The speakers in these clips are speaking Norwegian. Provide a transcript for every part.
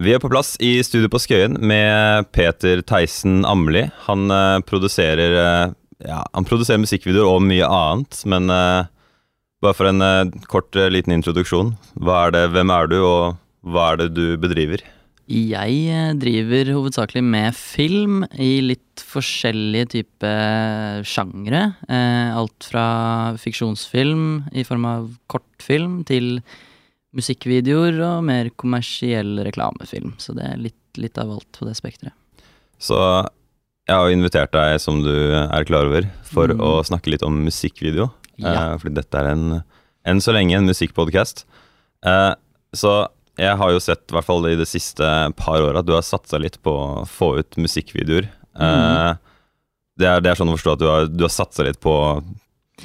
Vi er på plass i studio på Skøyen med Peter Theisen Amli. Han uh, produserer uh, ja, han produserer musikkvideoer og mye annet, men uh, bare for en kort liten introduksjon. Er det, hvem er du, og hva er det du bedriver? Jeg driver hovedsakelig med film i litt forskjellige typer sjangre. alt fra fiksjonsfilm i form av kortfilm til musikkvideoer og mer kommersiell reklamefilm. Så det er litt, litt av alt på det spekteret. Så jeg har invitert deg, som du er klar over, for mm. å snakke litt om musikkvideo. Ja. Eh, fordi dette er en, enn så lenge en musikkpodkast. Eh, så jeg har jo sett, i hvert fall i det siste par åra, at du har satsa litt på å få ut musikkvideoer. Mm. Eh, det, er, det, er, sånn å forstå at du har, du har satsa litt på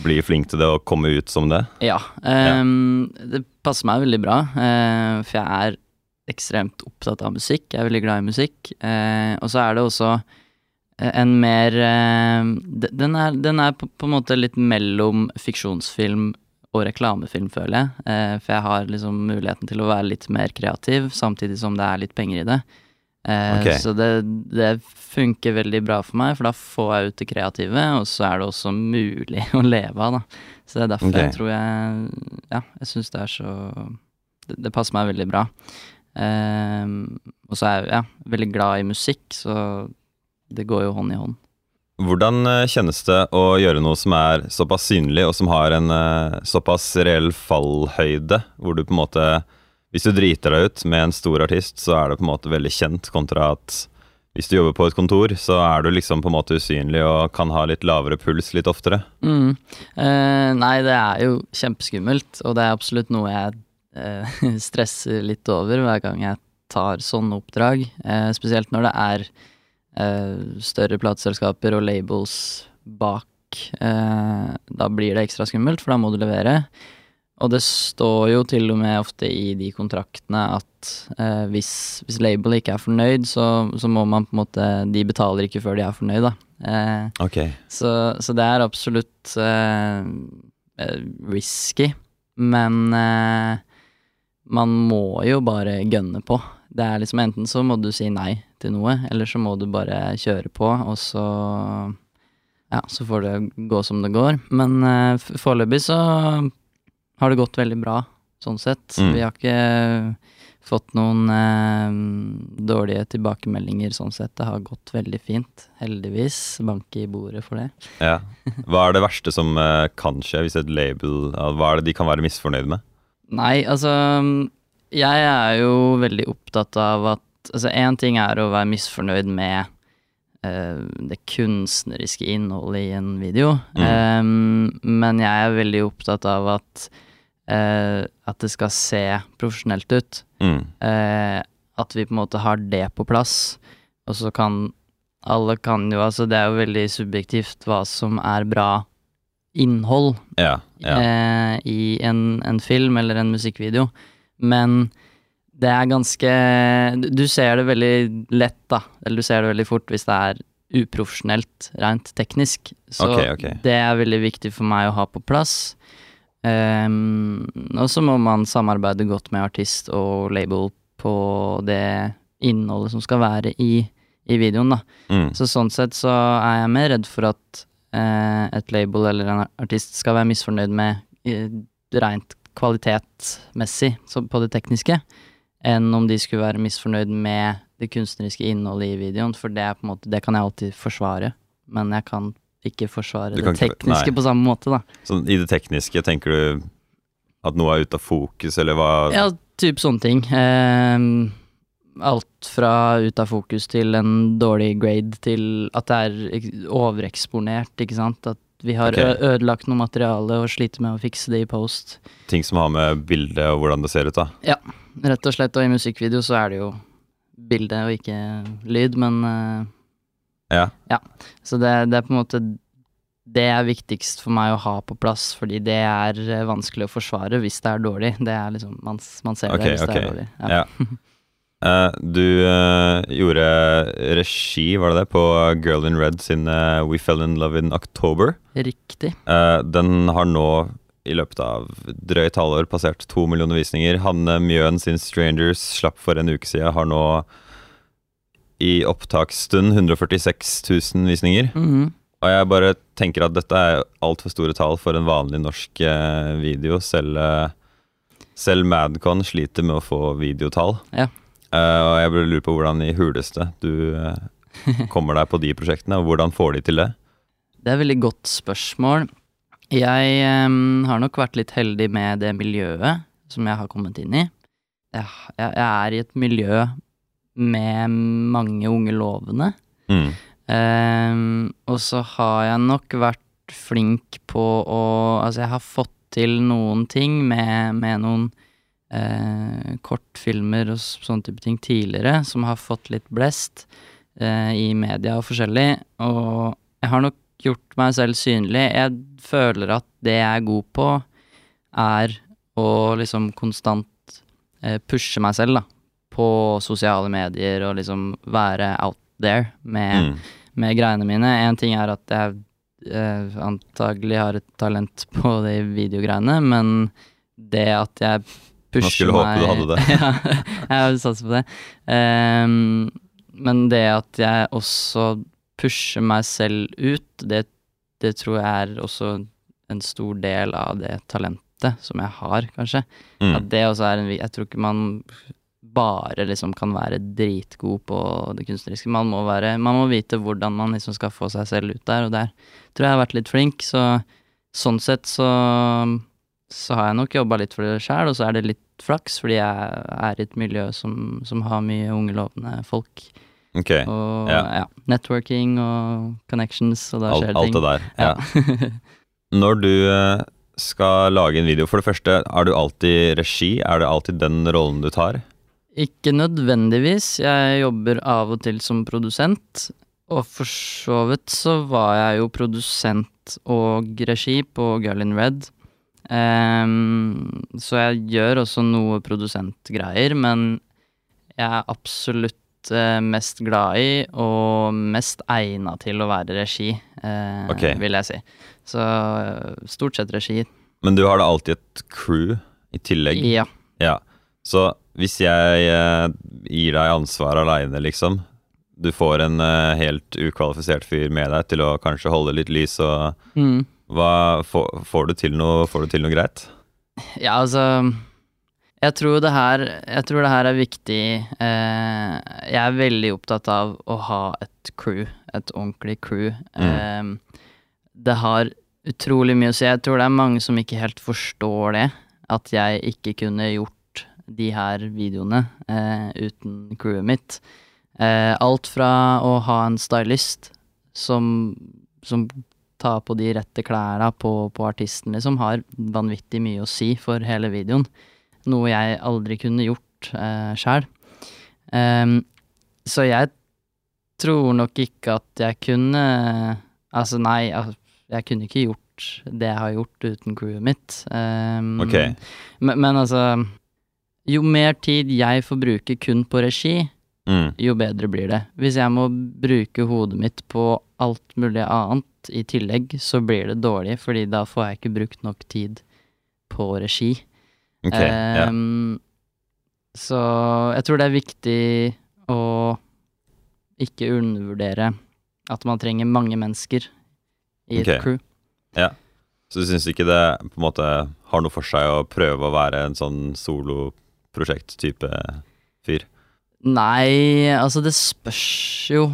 bli flink til det og komme ut som det? Ja. Um, ja. Det passer meg veldig bra, uh, for jeg er ekstremt opptatt av musikk. Jeg er veldig glad i musikk. Uh, og så er det også eh, en mer uh, den, er, den er på, på, en måte litt mellom fiksjonsfilm og reklamefilm, føler jeg. for jeg har liksom muligheten til å være litt mer kreativ, samtidig som det er litt penger i det. Eh, okay. Så det, det, funker veldig bra for meg, for da får jeg ut det kreative, og så er det også mulig å leve av, da. Så det er derfor okay. jeg tror jeg Ja, jeg syns det er så det, det, passer meg veldig bra. Eh, og så er jeg ja, veldig glad i musikk, så det går jo hånd i hånd. Hvordan eh, kjennes det å gjøre noe som er såpass synlig, og som har en uh, såpass reell fallhøyde, hvor du på en måte hvis du driter deg ut med en stor artist, så er det på en måte veldig kjent, kontra at hvis du jobber på et kontor, så er du liksom på en måte usynlig og kan ha litt lavere puls litt oftere. Mm. Eh, nei, det er jo kjempeskummelt, og det er absolutt noe jeg eh, stresser litt over hver gang jeg tar sånne oppdrag. Eh, spesielt når det er eh, større plateselskaper og labels bak. Eh, da blir det ekstra skummelt, for da må du levere. Og det står jo til og med ofte i de kontraktene at eh, hvis, hvis labelet ikke er fornøyd, så, så, må man på en måte De betaler ikke før de er fornøyd, da. Eh, okay. så, så, det er absolutt eh, eh risky, men eh, man må jo bare gønne på. Det er liksom enten så må du si nei til noe, eller så må du bare kjøre på, og så Ja, så får det gå som det går. Men eh, foreløpig så har det gått veldig bra, sånn sett. Mm. Vi har ikke fått noen eh, dårlige tilbakemeldinger sånn sett. Det har gått veldig fint, heldigvis. Banke i bordet for det. Ja. Hva er det verste som eh, kan skje hvis et label Hva er det de kan være misfornøyd med? Nei, altså Jeg er jo veldig opptatt av at Altså, én ting er å være misfornøyd med uh, det kunstneriske innholdet i en video, mm. um, men jeg er veldig opptatt av at eh, at det skal se profesjonelt ut. Mm. Eh, at vi på en måte har det på plass. Og så kan alle kan jo Altså, det er jo veldig subjektivt hva som er bra innhold ja, ja. Eh, i en, en, film eller en musikkvideo. Men det er ganske Du ser det veldig lett, da. Eller du ser det veldig fort hvis det er uprofesjonelt rent teknisk. Så okay, okay. det er veldig viktig for meg å ha på plass. Um, og så må man samarbeide godt med artist og label på det innholdet som skal være i, i videoen, da. Mm. Så sånn sett så er jeg mer redd for at uh, et label eller en artist skal være misfornøyd med uh, rent kvalitetsmessig på det tekniske, enn om de skulle være misfornøyd med det kunstneriske innholdet i videoen, for det, måte, det kan jeg alltid forsvare, men jeg kan ikke forsvare det tekniske ikke, på samme måte, da. Så i det tekniske, tenker du at noe er ute av fokus, eller hva Ja, typ sånne ting. Eh, alt fra ut av fokus til en dårlig grade til at det er overeksponert, ikke sant. At vi har okay. ødelagt noe materiale og sliter med å fikse det i post. Ting som har med bildet og hvordan det ser ut, da? Ja, rett og slett. Og i musikkvideo så er det jo bilde og ikke lyd, men uh, ja. ja. Så det, det, er på en måte Det er viktigst for meg å ha på plass, fordi det er eh, vanskelig å forsvare hvis det er dårlig. Det er liksom Man, man ser okay, det hvis okay. det er dårlig. Ja. ja. Uh, du uh, gjorde regi, var det det, på Girl in Red sin uh, We Fell in Love in October. Riktig. den har nå i løpet av drøyt halvår passert to millioner visninger. Hanne Mjøen sin 'Strangers' slapp for en uke siden, har nå i opptaksstund 146 000 visninger. Mhm. Og jeg bare tenker at dette er altfor store tall for en vanlig norsk eh, video. Selv, eh, selv Madcon sliter med å få videotall. Ja. Uh, og jeg bare lurer på hvordan i huleste du kommer deg på de prosjektene, og hvordan får de til det? Det er et veldig godt spørsmål. Jeg um, har nok vært litt heldig med det miljøet som jeg har kommet inn i. Jeg, jeg er i et miljø med mange unge lovende. Mm. Em, og så har jeg nok vært flink på å Altså, jeg har fått til noen ting med, med noen uh, kortfilmer og sånne type ting tidligere, som har fått litt blest uh, i media og forskjellig. Og jeg har nok gjort meg selv synlig. Jeg føler at det jeg er god på, er å liksom konstant uh, pushe meg selv, da. På sosiale medier og liksom være out there med, Mm. med greiene mine. En ting er at jeg eh, antagelig har et talent på de videogreiene, men det at jeg pusher meg Man skulle håpe du hadde det. ja, jeg satser på det. Um, men det at jeg også pusher meg selv ut, det, det tror jeg er også en stor del av det talentet som jeg har, kanskje. Mm. At det også er en Jeg tror ikke man bare liksom kan være dritgod på det kunstneriske. Man må, være, man må vite hvordan man liksom skal få seg selv ut der, og der tror jeg jeg har vært litt flink. Så sånn sett så, så har jeg nok jobba litt for det sjæl, og så er det litt flaks, fordi jeg er i et miljø som, som har mye unge, lovende folk. Okay, Og Ja. ja. networking og connections, og da skjer det alt det der. Ja. Når du eh, skal lage en video, for det første, er du alltid regi? Er det alltid den rollen du tar? Ikke nødvendigvis. Jeg jobber av og til som produsent. Og for så vidt så var jeg jo produsent og regi på Girl in Red. Um, så jeg gjør også noe produsentgreier, men jeg er absolutt uh, mest glad i og mest egna til å være regi, uh, okay. vil jeg si. Så eh, stort sett regi. Men du har da alltid et crew i tillegg? Ja. Ja. Så hvis jeg eh, gir deg ansvar aleine, liksom Du får en eh, helt ukvalifisert fyr med deg til å kanskje holde litt lys og Mm. hva, får, får, du noe, får du til noe greit? Ja, altså Jeg tror det her, tror det her er viktig. Eh, jeg er veldig opptatt av å ha et crew, et ordentlig crew. Eh, det har utrolig mye å si. Jeg tror det er mange som ikke helt forstår det. At jeg ikke kunne gjort de her videoene eh, uten crewet mitt. Eh, alt fra å ha en stylist som, som tar på de rette klærne på, på artisten, liksom, har vanvittig mye å si for hele videoen. Noe jeg aldri kunne gjort eh, sjæl. Ehm, så jeg tror nok ikke at jeg kunne Altså, nei, jeg kunne ikke gjort det jeg har gjort uten crewet mitt. Um, Ok. men, men altså Jo mer tid jeg får bruke kun på regi, Mm. jo bedre blir det. Hvis jeg må bruke hodet mitt på alt mulig annet i tillegg, så blir det dårlig, fordi da får jeg ikke brukt nok tid på regi. Okay, ja. Ehm, så jeg tror det er viktig å ikke undervurdere at man trenger mange mennesker i et crew. crew. Så du syns ikke det på en måte har noe for seg å prøve å være en sånn soloprosjekt-type fyr? Nei, altså det spørs jo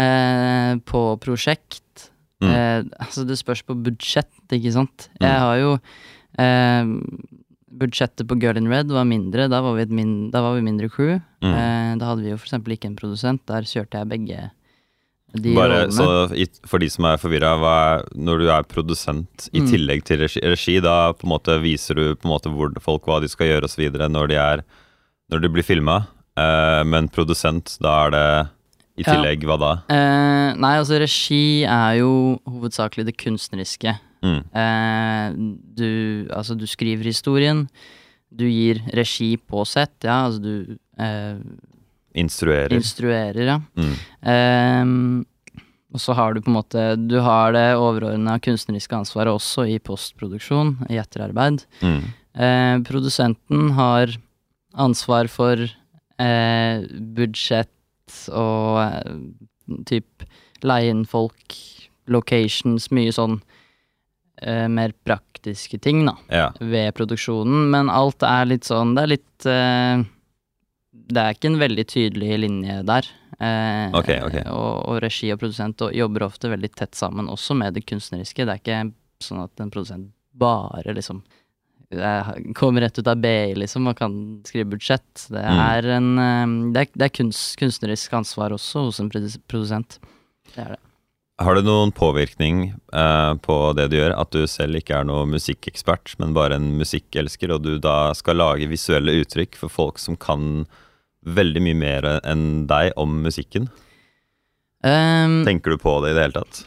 eh, på prosjekt. Mm. Eh, altså det spørs på budsjett, ikke sant. Mm. Jeg har jo eh, Budsjettet på Girl in Red var mindre, da var vi, min, da var vi mindre crew. Mm. Eh, da hadde vi jo eksempel ikke en produsent, der kjørte jeg begge de Bare så For de som er forvirra, når du er produsent i Mm. tillegg til regi, regi, da på en måte viser du på en måte hvor folk hva de skal gjøre osv. når de er Når de blir filma. Eh, men produsent, da er det i Ja. tillegg hva da? Eh, nei, altså regi er jo hovedsakelig det kunstneriske. Mm. Eh, du, altså, du skriver historien, du gir regi på sett, ja, altså du eh, Instruerer. instruerer, ja. Mm. Um, og så har du på en måte Du har det overordna kunstneriske ansvaret også i postproduksjon, i etterarbeid. Mm. Uh, produsenten har ansvar for uh, budsjett og uh, typ leie inn folk, locations, mye sånn Uh, mer praktiske ting, da, Ja. ved produksjonen. Men alt er litt sånn Det er litt eh, Det er ikke en veldig tydelig linje der. Eh, okay, okay. Og, og regi og produsent og jobber ofte veldig tett sammen, også med det kunstneriske. Det er ikke sånn at en produsent bare liksom eh, kommer rett ut av BI, liksom, og kan skrive budsjett. Det Mm. er en eh, Det er, det er kunst, kunstnerisk ansvar også hos en produsent. Det er det. Har det noen påvirkning eh, på det du gjør, at du selv ikke er noen musikkekspert, men bare en musikkelsker, og du da skal lage visuelle uttrykk for folk som kan veldig mye mer enn deg om musikken? Um, Tenker du på det i det hele tatt?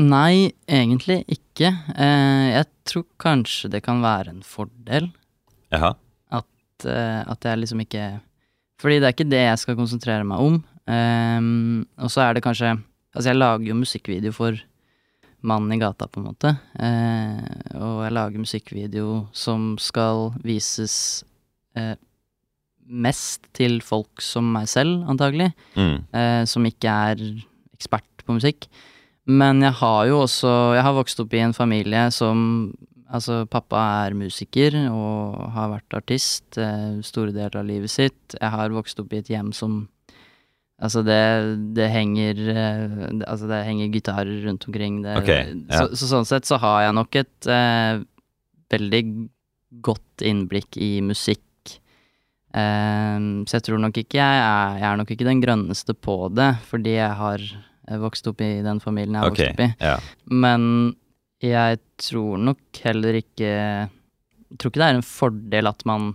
Nei, egentlig ikke. Eh, jeg tror kanskje det kan være en fordel Jaha. at, eh, at jeg liksom ikke Fordi det er ikke det jeg skal konsentrere meg om. Um, og så er det kanskje Altså, jeg lager jo musikkvideo for mannen i gata, på en måte. Uh, og jeg lager musikkvideo som skal vises eh, mest til folk som meg selv, antagelig. Mm. eh, som ikke er ekspert på musikk. Men jeg har jo også Jeg har vokst opp i en familie som Altså, pappa er musiker og har vært artist eh, store deler av livet sitt. Jeg har vokst opp i et hjem som Altså, det, det henger eh, Altså, det henger gitarer rundt omkring. Det, okay, ja. så, så sånn sett så har jeg nok et eh, veldig godt innblikk i musikk. Ehm, så jeg tror nok ikke jeg er, jeg er nok ikke den grønneste på det, fordi jeg har eh, vokst opp i den familien jeg har okay, vokst opp i. Ja. Men jeg tror nok heller ikke Jeg tror ikke det er en fordel at man,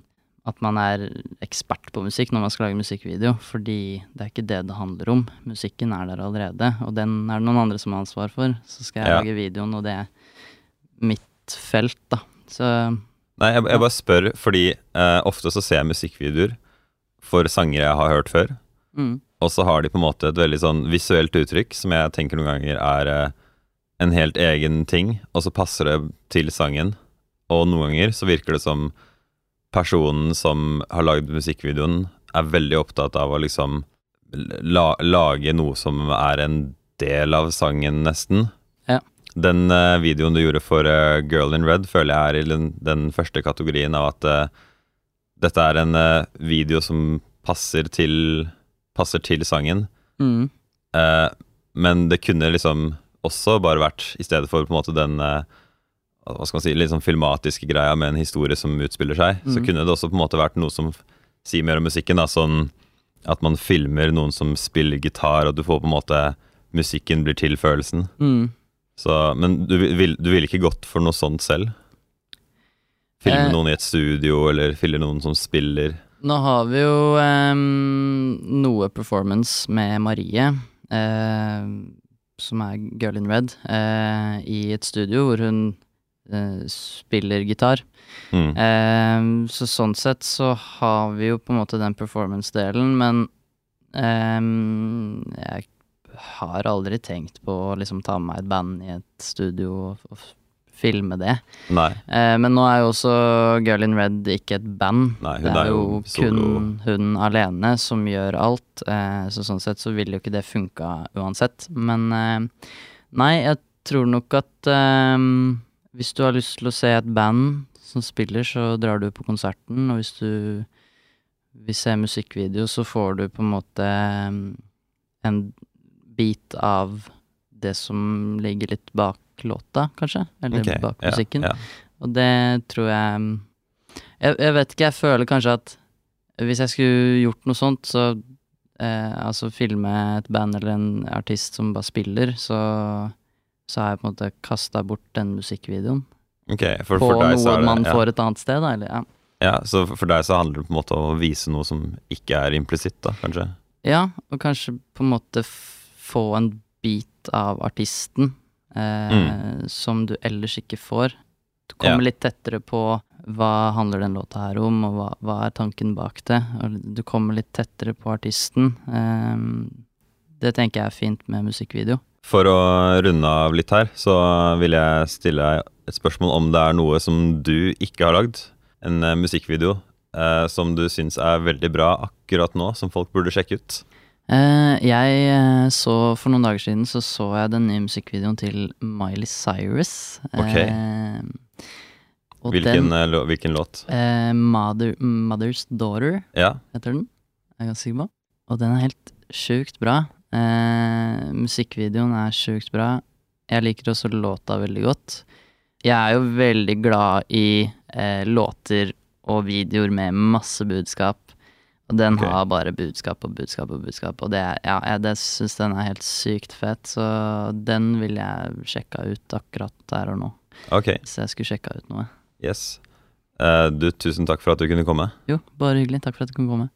at man er ekspert på musikk når man skal lage musikkvideo, fordi det er ikke det det handler om. Musikken er der allerede, og den er det noen andre som har ansvar for. Så skal jeg Ja. lage videoen, og det er mitt felt, da. Så Nei, jeg, jeg bare spør fordi eh, ofte så ser jeg musikkvideoer for sanger jeg har hørt før, mm, og så har de på en måte et veldig sånn visuelt uttrykk som jeg tenker noen ganger er eh, en helt egen ting, og så passer det til sangen. Og noen ganger så virker det som personen som har lagd musikkvideoen, er veldig opptatt av å liksom la, lage noe som er en del av sangen, nesten. Ja. Den uh, videoen du gjorde for uh, Girl in Red, føler jeg er i den, den første kategorien av at uh, dette er en video som passer til, passer til sangen. mm, men det kunne liksom også bare vært, i stedet for på en måte den hva skal man si, litt sånn filmatiske greia med en historie som utspiller seg, så Mhm. kunne det også på en måte vært noe som sier mer om musikken. da, Sånn at man filmer noen som spiller gitar, og du får på en måte musikken blir til følelsen. mm. Så, men du ville vil ikke gått for noe sånt selv? Filme Eh. noen i et studio, eller filme noen som spiller? Nå har vi jo eh, noe performance med Marie, eh, som er Girl in Red, eh, i et studio hvor hun eh, spiller gitar. Mm. Ehm, så sånn sett så har vi jo på en måte den performance-delen, men ehm, jeg har aldri tenkt på å liksom ta med meg et band i et studio og, og filme det. Nei. Eh, men nå er jo også Girl in Red ikke et band. Nei, det er, er jo jo kun hun alene som gjør alt. Eh, så sånn sett så ville jo ikke det funka uansett. Men eh, nei, jeg tror nok at eh, hvis du har lyst til å se et band som spiller, så drar du på konserten. Og hvis du vil se musikkvideo, så får du på en måte eh, en bit av det som ligger litt bak låta, kanskje. Eller okay, bak musikken. Ja, Og det tror jeg jeg, jeg vet ikke, jeg føler kanskje at hvis jeg skulle gjort noe sånt, så eh, Altså filme et band eller en artist som bare spiller, så så har jeg på en måte kasta bort den musikkvideoen. Ok, for, på for deg noe det, man ja. får et annet sted, da. Eller, ja. Ja, så for deg så handler det på en måte om å vise noe som ikke er implisitt, da, kanskje? ja, og kanskje på en måte få en bit av artisten eh, som du ellers ikke får. Du kommer Mm. Ja. litt tettere på hva handler den låta her om, og hva, hva er tanken bak det. Og du kommer litt tettere på artisten. Eh, det tenker jeg er fint med musikkvideo. For å runde av litt her, så vil jeg stille deg et spørsmål om det er noe som du ikke har lagd. En eh, musikkvideo eh, som du syns er veldig bra akkurat nå, som folk burde sjekke ut. Eh, jeg eh, så For noen dager siden så så jeg den nye musikkvideoen til Miley Cyrus. Okay. Eh, Hvilken, den hvilken låt? Mother, Mother's Daughter Ja, heter den. Er ganske sikker på. Og den er helt sjukt bra. Eh, musikkvideoen er sjukt bra. Jeg liker også låta veldig godt. Jeg er jo veldig glad i eh, låter og videoer med masse budskap. Og den okay. har bare budskap og budskap og budskap, og det, ja, jeg det syns den er helt sykt fett. Så den vil jeg sjekka ut akkurat der og nå, Okay. hvis jeg skulle sjekka ut noe. Yes. Uh, du, tusen takk for at du kunne komme. Jo, bare hyggelig. Takk for at du kunne komme.